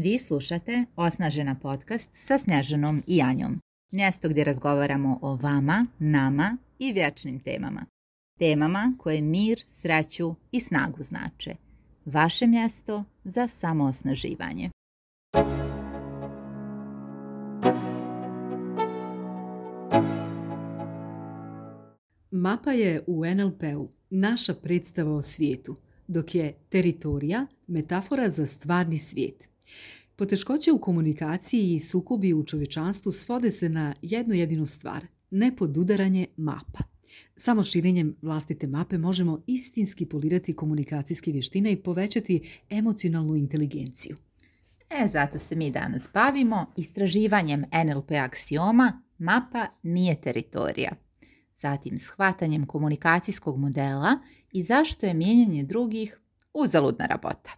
Vi slušate Osnažena podcast sa Snježanom i Anjom, Mjesto gdje razgovaramo o vama, nama i vječnim temama. Temama koje mir, sreću i snagu znače. Vaše mjesto za samoosnaživanje. Mapa je u NLP-u naša predstava o svijetu, dok je teritorija metafora za stvarni svijet. Poteškoće u komunikaciji i sukobi u čovječanstvu svode se na jednu jedinu stvar, nepodudaranje mapa. Samo širenjem vlastite mape možemo istinski polirati komunikacijske vještine i povećati emocionalnu inteligenciju. E, zato se mi danas bavimo istraživanjem NLP aksioma mapa nije teritorija. Zatim shvatanjem komunikacijskog modela i zašto je mijenjanje drugih uzaludna rabota.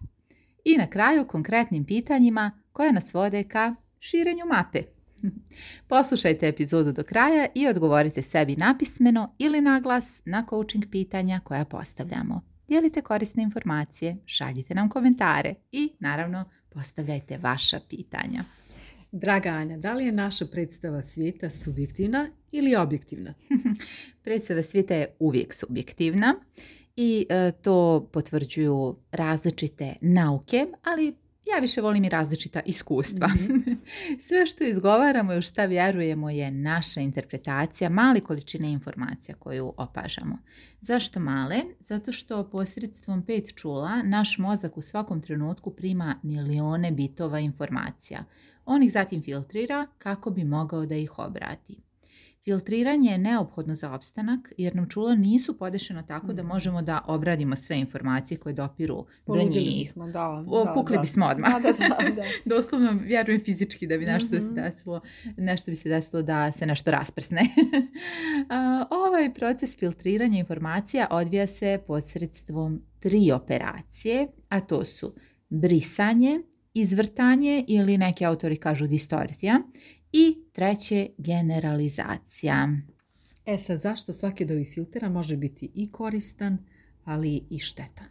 I na kraju konkretnim pitanjima koja nas vode ka širenju mape. Poslušajte epizodu do kraja i odgovorite sebi napismeno ili na glas na coaching pitanja koja postavljamo. Dijelite korisne informacije, šaljite nam komentare i naravno postavljajte vaša pitanja. Draga Anja, da li je naša predstava svijeta subjektivna ili objektivna? predstava svijeta je uvijek subjektivna i e, to potvrđuju različite nauke, ali ja više volim i različita iskustva. Mhm. Sve što izgovaramo i u šta vjerujemo je naša interpretacija mali količine informacija koju opažamo. Zašto male? Zato što posredstvom pet čula naš mozak u svakom trenutku prima milione bitova informacija. On ih zatim filtrira kako bi mogao da ih obrati. Filtriranje je neophodno za opstanak jer nam čula nisu podešena tako da mm. možemo da obradimo sve informacije koje dopiru Poludili do njih. Pukli bismo odmah. Doslovno vjerujem fizički da bi nešto se mhm. desilo, nešto bi se desilo da se nešto rasprsne. ovaj proces filtriranja informacija odvija se posredstvom tri operacije, a to su brisanje, izvrtanje ili neki autori kažu distorzija i treće, generalizacija. E sad, zašto svaki od ovih filtera može biti i koristan, ali i štetan?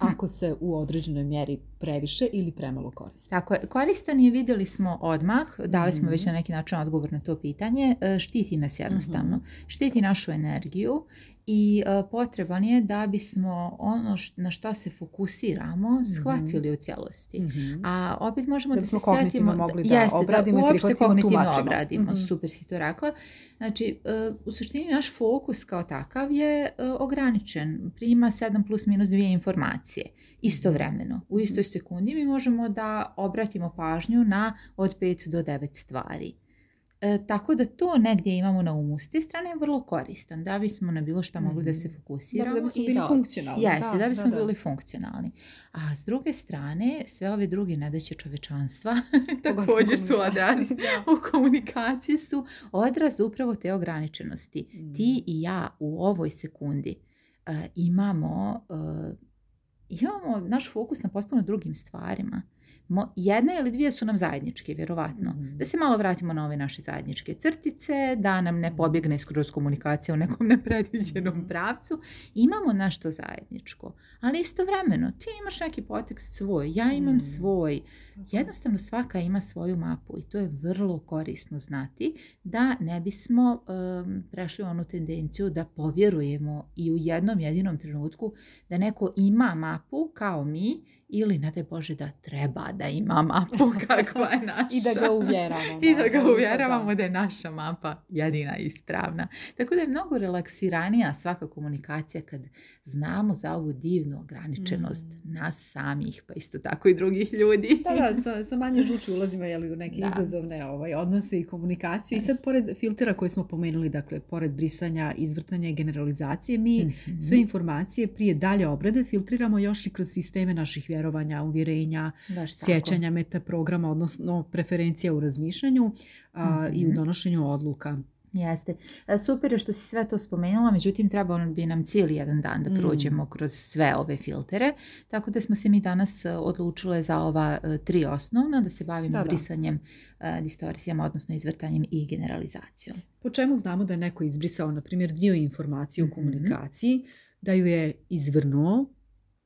Hm. Ako se u određenoj mjeri previše ili premalo koristi. Tako je. Koristan je, vidjeli smo odmah, dali smo već mhm. na neki način odgovor na to pitanje, e, štiti nas mhm. jednostavno. Štiti našu energiju i e, potreban je da bismo ono na šta se fokusiramo mhm. shvatili u cijelosti. Mhm. A opet možemo da, se sjetimo mogli da, obradimo uopšte kognitivno obradimo. Mhm. Super si to rekla. Znači, e, u suštini naš fokus kao takav je e, ograničen. Prima 7 plus minus dvije informacije istovremeno. U istoj sekundi mi možemo da obratimo pažnju na od 5 do 9 stvari. E, tako da to negdje imamo na umu. S te strane je vrlo koristan da bismo na bilo što mogli da se mhm. fokusiramo. Da, bismo bili funkcionalni. Jeste, da, bismo bili funkcionalni. A s druge strane, sve ove druge nadaće čovečanstva također su odraz. U komunikaciji su odraz upravo te ograničenosti. Ti mhm. i ja u ovoj sekundi e, imamo... E, imamo naš fokus na potpuno drugim stvarima jedna ili dvije su nam zajedničke, vjerovatno. Mhm. Da se malo vratimo na ove naše zajedničke crtice, da nam ne pobjegne skroz komunikacija u nekom nepredviđenom mhm. pravcu. Imamo našto zajedničko, ali istovremeno ti imaš neki potekst svoj, ja imam mhm. svoj. Jednostavno svaka ima svoju mapu i to je vrlo korisno znati da ne bismo um, prešli onu tendenciju da povjerujemo i u jednom jedinom trenutku da neko ima mapu kao mi ili ne Bože da treba da ima mapu kakva je naša. I da ga uvjeravamo. I da ga uvjeravamo da je naša mapa jedina ispravna. Tako da je mnogo relaksiranija svaka komunikacija kad znamo za ovu divnu ograničenost mm. nas samih, pa isto tako i drugih ljudi. da, sa, manje žuči ulazimo jeli, u neke izazovne ovaj, odnose i komunikaciju. I sad, pored filtera koje smo pomenuli, dakle, pored brisanja, izvrtanja i generalizacije, mi mhm. sve informacije prije dalje obrade filtriramo još i kroz sisteme naših vjerovanja, uvjerenja, sjećanja, metaprograma, odnosno preferencija u razmišljanju i u mhm. donošenju odluka. Jeste. E, super je što si sve to spomenula, međutim trebao ono bi nam cijeli jedan dan da mm. prođemo kroz sve ove filtere, tako da smo se mi danas e, odlučile za ova e, tri osnovna, da se bavimo brisanjem, distorsijama, odnosno izvrtanjem i generalizacijom. Po čemu znamo da je neko izbrisao, na primjer, dio informacije u mhm. komunikaciji, da ju je izvrnuo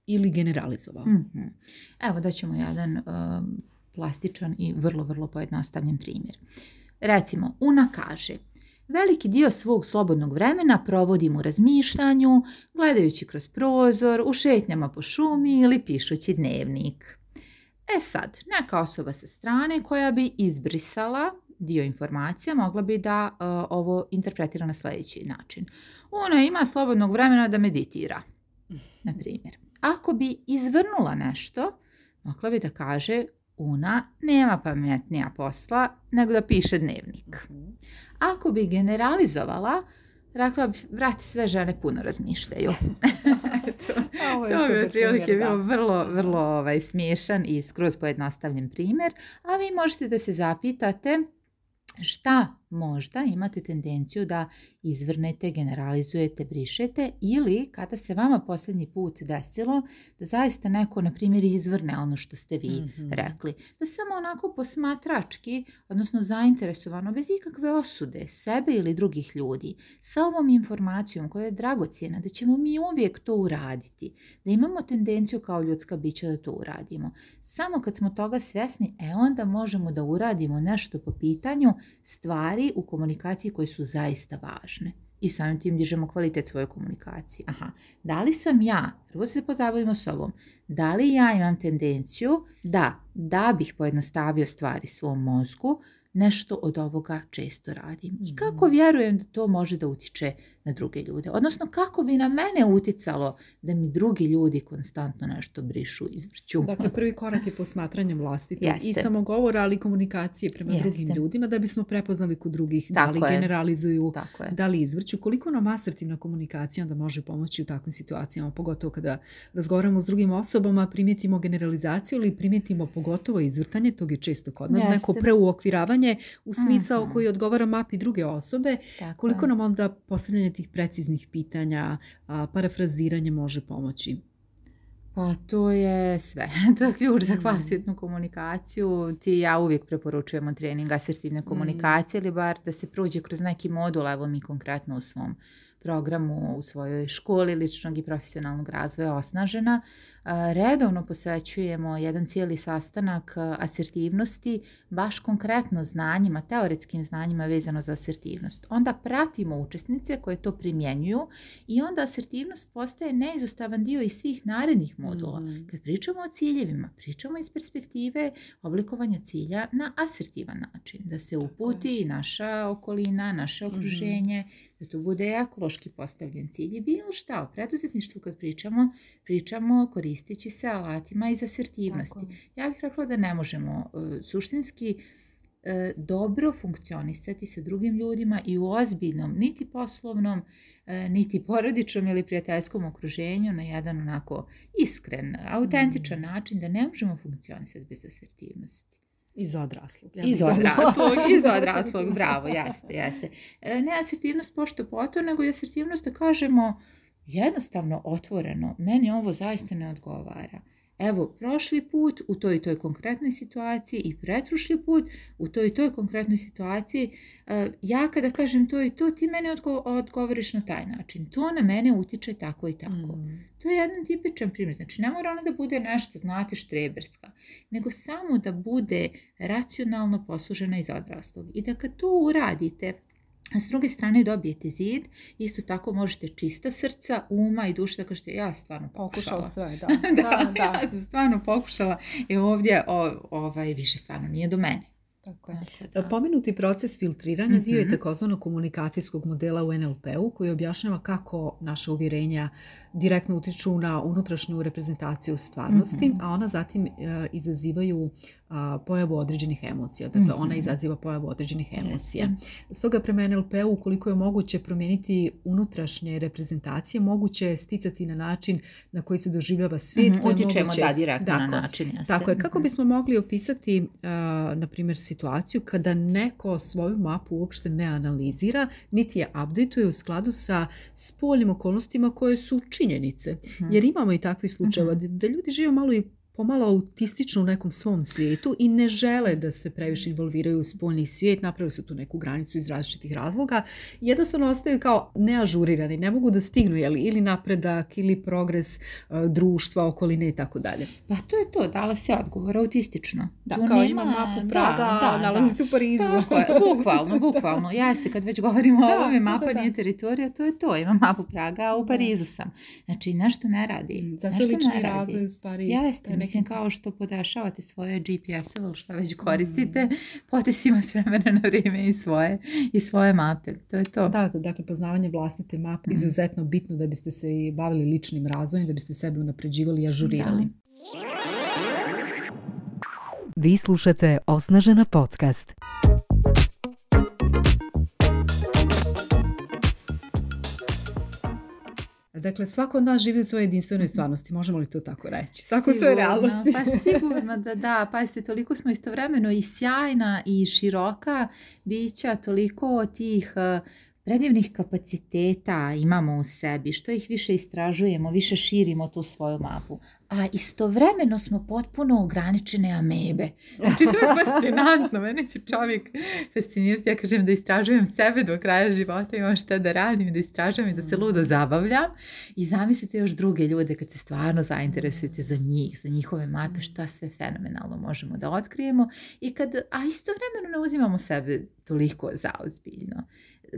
ili generalizovao? Mhm. Evo da ćemo jedan plastičan i vrlo, vrlo pojednostavljen primjer. Recimo, Una kaže – Veliki dio svog slobodnog vremena provodim u razmišljanju, gledajući kroz prozor, u šetnjama po šumi ili pišući dnevnik. E sad, neka osoba sa strane koja bi izbrisala dio informacija mogla bi da e, ovo interpretira na sljedeći način. Ona ima slobodnog vremena da meditira, mhm. na primjer. Ako bi izvrnula nešto, mogla bi da kaže Una nema pametnija posla nego da piše dnevnik. Mhm. Ako bi generalizovala, Rekla bi, vrati sve žene puno razmišljaju. to, je to bio vrlo, mhm. vrlo ovaj, smiješan i skroz pojednostavljen primjer. A vi možete da se zapitate šta možda imate tendenciju da izvrnete, generalizujete, brišete ili kada se vama posljednji put desilo da zaista neko, na primjer, izvrne ono što ste vi mhm. rekli. Da samo onako posmatrački, odnosno zainteresovano, bez ikakve osude sebe ili drugih ljudi, sa ovom informacijom koja je dragocjena, da ćemo mi uvijek to uraditi, da imamo tendenciju kao ljudska bića da to uradimo. Samo kad smo toga svjesni, e onda možemo da uradimo nešto po pitanju stvari u komunikaciji koje su zaista važne i samim tim dižemo kvalitet svoje komunikacije. Aha, da li sam ja, prvo se pozabavimo s ovom, da li ja imam tendenciju da, da bih pojednostavio stvari svom mozgu, nešto od ovoga često radim. I kako mhm. vjerujem da to može da utiče na druge ljude. Odnosno kako bi na mene uticalo da mi drugi ljudi konstantno nešto brišu, izvrću. Dakle, prvi korak je posmatranje vlastite i samogovora, ali i komunikacije prema drugim ljudima da bismo prepoznali kod drugih da li generalizuju, da li izvrću. Koliko nam asertivna komunikacija onda može pomoći u takvim situacijama, pogotovo kada razgovaramo s drugim osobama, primijetimo generalizaciju ili primijetimo pogotovo izvrtanje, to je često kod nas, Jeste. neko preuokviravanje u smisao mhm. koji odgovara mapi druge osobe. koliko nam onda postavljanje postavljanje tih preciznih pitanja, parafraziranje može pomoći? Pa to je sve. to je ključ za mm. kvalitetnu komunikaciju. Ti ja uvijek preporučujemo trening asertivne mm. komunikacije ili bar da se prođe kroz neki modul, evo mi konkretno u svom programu, u svojoj školi ličnog i profesionalnog razvoja osnažena redovno posvećujemo jedan cijeli sastanak asertivnosti, baš konkretno znanjima, teoretskim znanjima vezano za asertivnost. Onda pratimo učesnice koje to primjenjuju i onda asertivnost postaje neizostavan dio iz svih narednih modula. Mm. Kad pričamo o ciljevima, pričamo iz perspektive oblikovanja cilja na asertivan način. Da se uputi naša okolina, naše mhm. okruženje, da to bude ekološki postavljen cilj i bilo šta. O preduzetništvu kad pričamo, pričamo koristeći se alatima iz asertivnosti. Ja bih rekla da ne možemo e, suštinski e, dobro funkcionisati sa drugim ljudima i u ozbiljnom, niti poslovnom, e, niti porodičnom ili prijateljskom okruženju na jedan onako iskren, autentičan mm. način da ne možemo funkcionisati bez asertivnosti. Iz odraslog. Ja iz odraslog, iz odraslog, bravo, jeste, jeste. Ne asertivnost pošto poto, nego i asertivnost da kažemo jednostavno otvoreno, meni ovo zaista ne odgovara. Evo, prošli put u toj i toj konkretnoj situaciji i pretprošli put u toj i toj konkretnoj situaciji, eh, ja kada kažem to i to, ti mene odgovoriš na taj način. To na mene utiče tako i tako. Mm. To je jedan tipičan primjer. Znači, ne mora ona da bude nešto, znate, štreberska, nego samo da bude racionalno poslužena iz odraslog. I da kad to uradite, s druge strane dobijete zid, isto tako možete čista srca, uma i duša da što ja stvarno pokušala. Pokušao sve, da. da, da, da. sam stvarno pokušala i ovdje ovaj, više stvarno nije do mene. Tako je. Da. E, pomenuti proces filtriranja mhm. dio je takozvanog komunikacijskog modela u NLP-u koji objašnjava kako naše uvjerenja direktno utiču na unutrašnju reprezentaciju stvarnosti, mhm. a ona zatim e, izazivaju pojavu određenih emocija. Dakle, ona mhm. izaziva pojavu određenih emocija. Stoga prema NLP-u, ukoliko je moguće promijeniti unutrašnje reprezentacije, moguće je sticati na način na koji se doživljava svijet. Mm-hmm. da direktno na način. Tako je. Kako mhm. bismo mogli opisati, e, na primjer, situaciju kada neko svoju mapu uopšte ne analizira, niti je update u skladu sa spoljnim okolnostima koje su činjenice. Mhm. Jer imamo i takvi slučajeva mhm. da ljudi žive malo i malo autistično u nekom svom svijetu i ne žele da se previše involviraju u spoljni svijet, napravili su tu neku granicu iz različitih razloga, jednostavno ostaju kao neažurirani, ne mogu da stignu ili napredak, ili progres e, društva, okoline i tako dalje. Pa to je to, dala se odgovor autistično. Da, kao ima mapu Praga, da, da, nalazi se u Parizu. bukvalno, bukvalno, jeste, kad već govorimo o ovome, mapa nije teritorija, to je to, ima mapu Praga, a u Parizu sam. Znači, nešto ne radi. Zato nešto razvoj stvari Mislim, kao što podešavate svoje GPS-ove ili što već mm. koristite, mm. potisimo s vremena na vrijeme i svoje, i svoje mape. To je to. Da, dakle, poznavanje vlastite mape mm. izuzetno bitno da biste se i bavili ličnim razvojem, da biste sebe unapređivali i ažurirali. Da. Vi slušate Osnažena podcast. Dakle, svako od nas živi u svojoj jedinstvenoj mhm. stvarnosti, možemo li to tako reći? Svako u svoje realnosti. pa sigurno da da, pazite, toliko smo istovremeno i sjajna i široka bića, toliko tih predivnih kapaciteta imamo u sebi, što ih više istražujemo, više širimo tu svoju mapu. A istovremeno smo potpuno ograničene amebe. Znači, to je fascinantno. Mene će čovjek fascinirati. Ja kažem da istražujem sebe do kraja života, imam šta da radim, da istražujem i da se mm. ludo zabavljam. I zamislite još druge ljude kad se stvarno zainteresujete za njih, za njihove mape, šta sve fenomenalno možemo da otkrijemo. I kad, a istovremeno ne uzimamo sebe toliko zaozbiljno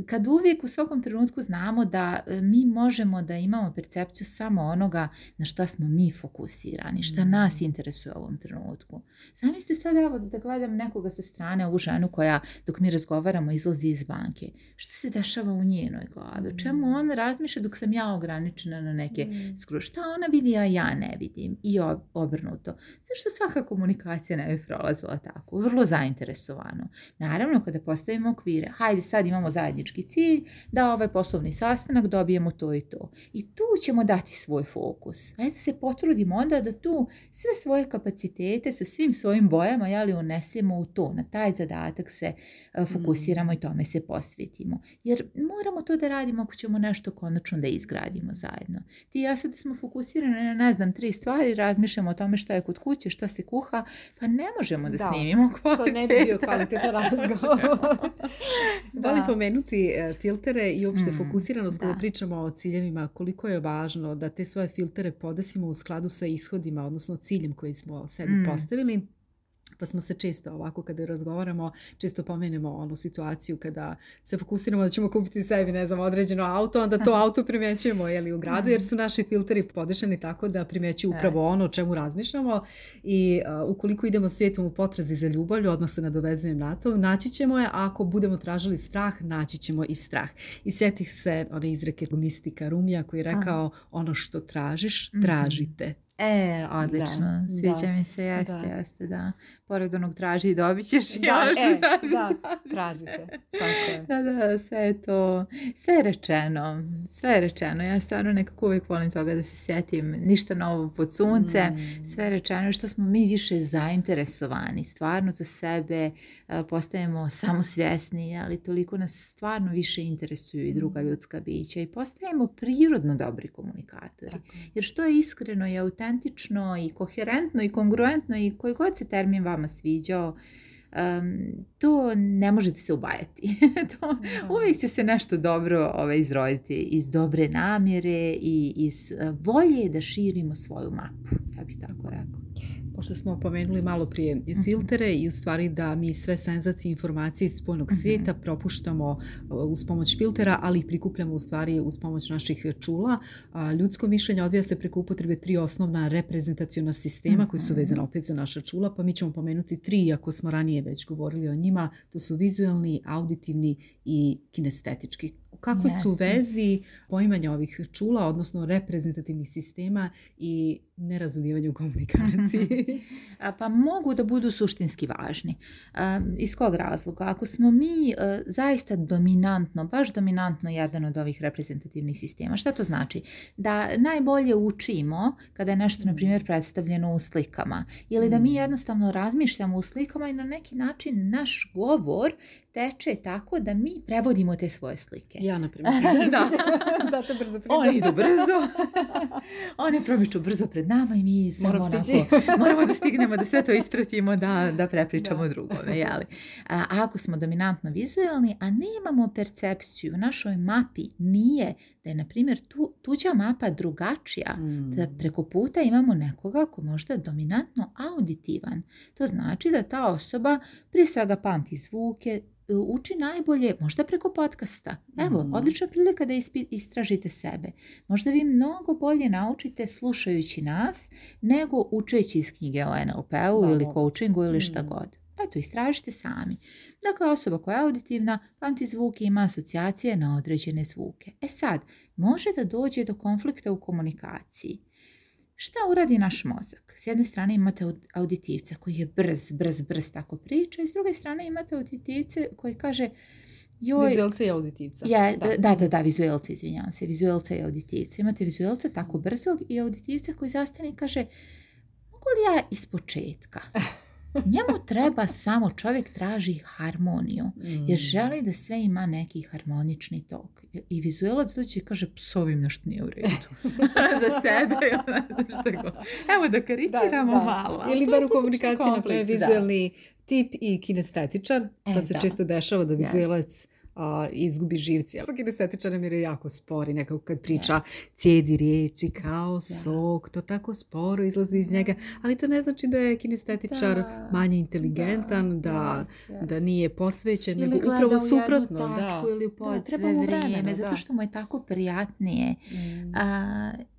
kad uvijek u svakom trenutku znamo da e, mi možemo da imamo percepciju samo onoga na šta smo mi fokusirani, šta mm. nas interesuje u ovom trenutku. Zamislite sad evo da gledam nekoga sa strane, ovu ženu koja dok mi razgovaramo izlazi iz banke. Šta se dešava u njenoj glavi? O čemu mm. on razmišlja dok sam ja ograničena na neke mm. skru? Šta ona vidi, a ja ne vidim? I obrnuto. Zašto svaka komunikacija ne bi prolazila tako? Vrlo zainteresovano. Naravno, kada postavimo okvire, hajde sad imamo zajednje zajednički cilj da ovaj poslovni sastanak dobijemo to i to. I tu ćemo dati svoj fokus. Ajde se potrudimo onda da tu sve svoje kapacitete sa svim svojim bojama jeli, unesemo u to. Na taj zadatak se e, fokusiramo mm. i tome se posvetimo. Jer moramo to da radimo ako ćemo nešto konačno da izgradimo zajedno. Ti i ja sad smo fokusirani na, ne znam, tri stvari, razmišljamo o tome šta je kod kuće, šta se kuha, pa ne možemo da, da snimimo Da, To ne bi bio razgovor koristi e, filtere i uopšte mm, fokusiranost kada pričamo o ciljevima, koliko je važno da te svoje filtere podesimo u skladu sa ishodima, odnosno ciljem koji smo sebi mm. postavili pa smo se često ovako kada razgovaramo, često pomenemo onu situaciju kada se fokusiramo da ćemo kupiti sebi, ne znam, određeno auto, onda to auto primjećujemo jeli, u gradu jer su naši filteri podešeni tako da primjećuju upravo ono o čemu razmišljamo i ukoliko idemo svijetom u potrazi za ljubavlju, odmah se nadovezujem na to, naći ćemo je, ako budemo tražili strah, naći ćemo i strah. I sjetih se one izreke mistika Rumija koji je rekao ono što tražiš, mhm. tražite E, odlično. Da, Sviđa mi se, jeste, da. jeste, da. Pored onog traži i dobit ćeš i e, da, da, tražite. Da, da, sve je to, sve je rečeno, sve je rečeno. Ja stvarno nekako uvijek volim toga da se sjetim, ništa novo pod sunce, mm. sve je rečeno što smo mi više zainteresovani, stvarno za sebe e, postajemo samosvjesni, ali toliko nas stvarno više interesuju i druga mm. ljudska bića i postajemo prirodno dobri komunikatori. Jer što je iskreno i autentično autentično i koherentno i kongruentno i koji god se termin vama sviđao, to ne možete se ubajati. uvijek će se nešto dobro ovaj, izroditi iz dobre namjere i iz eh, volje da širimo svoju mapu, ja bih tako rekao pošto smo pomenuli malo prije mhm. filtere i u stvari da mi sve senzacije informacije iz spoljnog mhm. svijeta propuštamo e, uz pomoć filtera, ali ih prikupljamo u stvari uz pomoć naših čula. Ljudsko mišljenje odvija se preko upotrebe tri osnovna reprezentacijona sistema koji su mhm. vezana opet za naša čula, pa mi ćemo pomenuti tri, ako smo ranije već govorili o njima, to su vizualni, auditivni i kinestetički. Kako su vezi poimanja ovih čula, odnosno reprezentativnih sistema i nerazumijevanju komunikacije? pa mogu da budu suštinski važni. Iz kog razloga? Ako smo mi e, zaista dominantno, baš dominantno jedan od ovih reprezentativnih sistema, šta to znači? Da najbolje učimo kada je nešto, na mm. primjer, predstavljeno u slikama. Ili da mi mm. jednostavno razmišljamo u slikama i na neki način naš govor teče tako da mi prevodimo te svoje slike. Ja, na primjer. da. Zato brzo pričam. Oni idu brzo. Oni promiču brzo pred nama i mi samo Moram moramo da stignemo da sve to ispratimo, da, da prepričamo da. drugome. ako smo dominantno vizualni, a nemamo percepciju, u našoj mapi nije da je, na primjer, tu, tuđa mapa drugačija, mm. da preko puta imamo nekoga ko možda dominantno auditivan. To znači da ta osoba prije svega pamti zvuke, E, uči najbolje možda preko podcasta. Evo, mhm. odlična prilika da istražite sebe. Možda vi mnogo bolje naučite slušajući nas nego učeći iz knjige o NLP-u ili coachingu ili šta mm. god. Eto, istražite sami. Dakle, osoba koja je auditivna, pamti zvuke, ima asocijacije na određene zvuke. E sad, može da dođe do konflikta u komunikaciji. Šta uradi naš mozak? S jedne strane imate auditivca koji je brz, brz, brz tako priča i s druge strane imate auditivce koji kaže joj... Vizuelce i auditivca. Je, da. da, da, vizuelce, izvinjavam se, vizuelce i auditivca. Imate vizuelca tako brzog i auditivca koji zastane i kaže mogu li ja iz početka? Njemu treba samo, čovjek traži harmoniju, jer mm. želi da sve ima neki harmonični tok. I vizuelac dođe i kaže, s ovim nešto nije u redu. Za sebe. Što ono, Evo da karikiramo malo. Ili bar u komunikaciji, na vizualni tip i kinestetičan. E, to se često dešava da vizuelac a, izgubi živci. Ali nam je jako i nekako kad priča cijedi riječi kao sok, to tako sporo izlazi iz njega, ali to ne znači da je kinestetičar manje inteligentan, da, nije posvećen, ili nego upravo suprotno. Tačku, ili u vrijeme, zato što mu je tako prijatnije. Mm.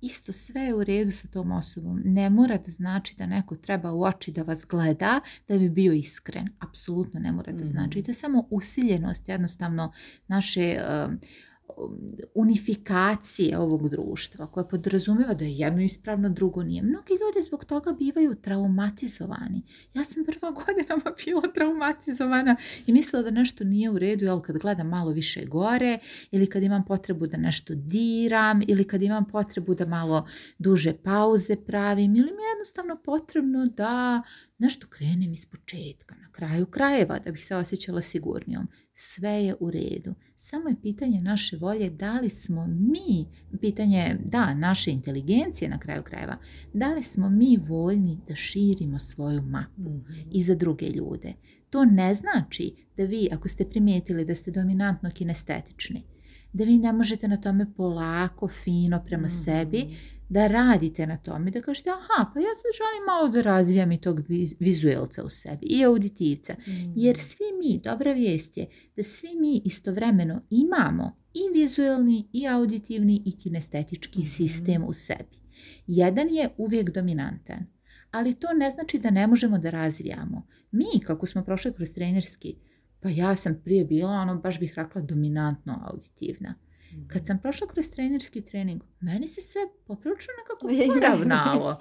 isto sve je u redu sa tom osobom. Ne mora da znači da neko treba u oči da vas gleda da bi bio iskren. Apsolutno ne mora da znači. I mm. to je samo usiljenost jednostavno naše unifikacije ovog društva koje podrazumijeva da je jedno ispravno, drugo nije. Mnogi ljudi zbog toga bivaju traumatizovani. Ja sam prva godinama bila traumatizovana i mislila da nešto nije u redu, ali kad gledam malo više gore ili kad imam potrebu da nešto diram ili kad imam potrebu da malo duže pauze pravim ili mi je jednostavno potrebno da nešto krenem iz početka, na kraju krajeva, da bih se osjećala sigurnijom sve je u redu. Samo je pitanje naše volje da li smo mi, pitanje da, naše inteligencije na kraju krajeva, da li smo mi voljni da širimo svoju mapu mhm. i za druge ljude. To ne znači da vi, ako ste primijetili da ste dominantno kinestetični, da vi ne možete na tome polako, fino prema mhm. sebi, da radite na tome, da kažete aha, pa ja sad želim malo da razvijam i tog vizuelca u sebi i auditivca. Jer mhm. svi mi, dobra vijest je, da svi mi istovremeno imamo i vizuelni i auditivni i kinestetički mhm. sistem u sebi. Jedan je uvijek dominantan, ali to ne znači da ne možemo da razvijamo. Mi, kako smo prošli kroz trenerski pa ja sam prije bila, ono baš bih rekla, dominantno auditivna. Mhm. Kad sam prošla kroz trenerski trening, meni se sve poprilično nekako poravnalo.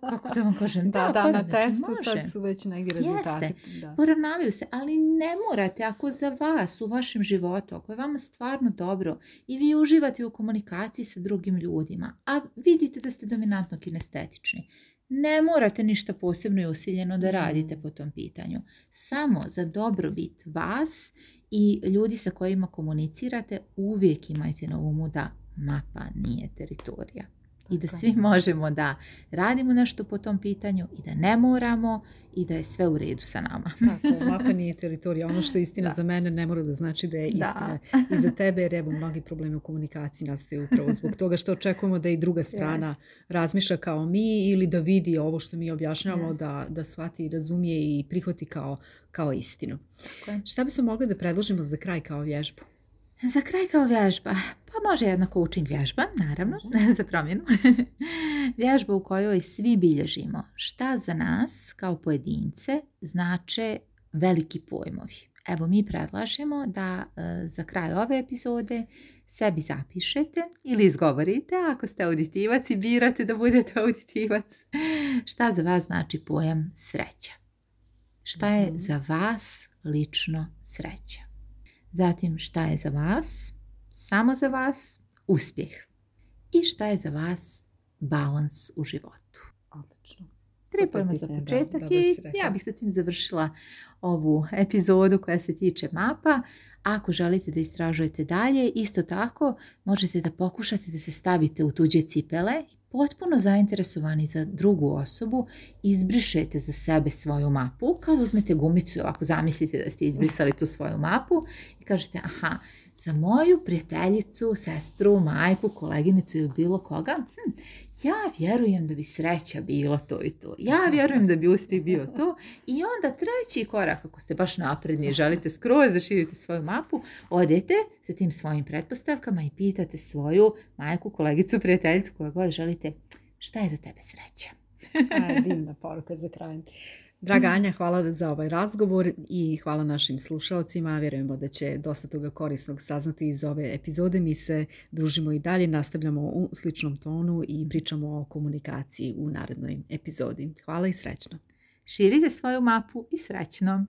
Kako da vam kažem? Da, da, na znači, testu sad su već negdje rezultate. Jeste, poravnavaju se, ali ne morate. Ako za vas u vašem životu, ako je vama stvarno dobro i vi uživate u komunikaciji sa drugim ljudima, a vidite da ste dominantno kinestetični, ne morate ništa posebno i usiljeno da mhm. radite po tom pitanju. Samo za dobrobit vas i ljudi sa kojima komunicirate uvijek imajte na umu da mapa nije teritorija i da svi možemo da radimo nešto po tom pitanju i da ne moramo i da je sve u redu sa nama. Tako, mapa nije teritorija. Ono što je istina za mene ne mora da znači da je istina. I za tebe, jer evo, mnogi problemi u komunikaciji nastaju upravo zbog toga što očekujemo da i druga strana yes. razmišlja kao mi ili da vidi ovo što mi objašnjavamo, da, da shvati i razumije i prihvati kao, kao istinu. Tako. Šta bismo mogli da predložimo za kraj kao vježbu? Za kraj kao vježba, pa može jedna coaching vježba, naravno, za promjenu. vježba u kojoj svi bilježimo šta za nas kao pojedince znače veliki pojmovi. Evo mi predlažemo da e, za kraj ove epizode sebi zapišete ili izgovorite ako ste auditivac i birate da budete auditivac šta za vas znači pojam sreća. Šta je mhm. za vas lično sreća? Zatim šta je za vas samo za vas uspjeh. I šta je za vas balans u životu? Odlično. Tri za početak ja bih sa tim završila ovu epizodu koja se tiče mapa. Ako želite da istražujete dalje, isto tako možete da pokušate da se stavite u tuđe cipele potpuno zainteresovani za drugu osobu, izbrišete za sebe svoju mapu, kao uzmete gumicu, ako zamislite da ste izbrisali tu svoju mapu i kažete aha, za moju prijateljicu, sestru, majku, koleginicu ili bilo koga, hm, ja vjerujem da bi sreća bilo to i to. Ja vjerujem da bi uspjeh bio to. I onda treći korak, ako ste baš napredni i želite skroz zaširiti svoju mapu, odete sa tim svojim pretpostavkama i pitate svoju majku, kolegicu, prijateljicu koja god želite šta je za tebe sreća. divna poruka za kraj. Draga mhm. Anja, hvala za ovaj razgovor i hvala našim slušalcima. Vjerujemo da će dosta toga korisnog saznati iz ove epizode. Mi se družimo i dalje, nastavljamo u sličnom tonu i pričamo o komunikaciji u narednoj epizodi. Hvala i srećno. Širite svoju mapu i srećno.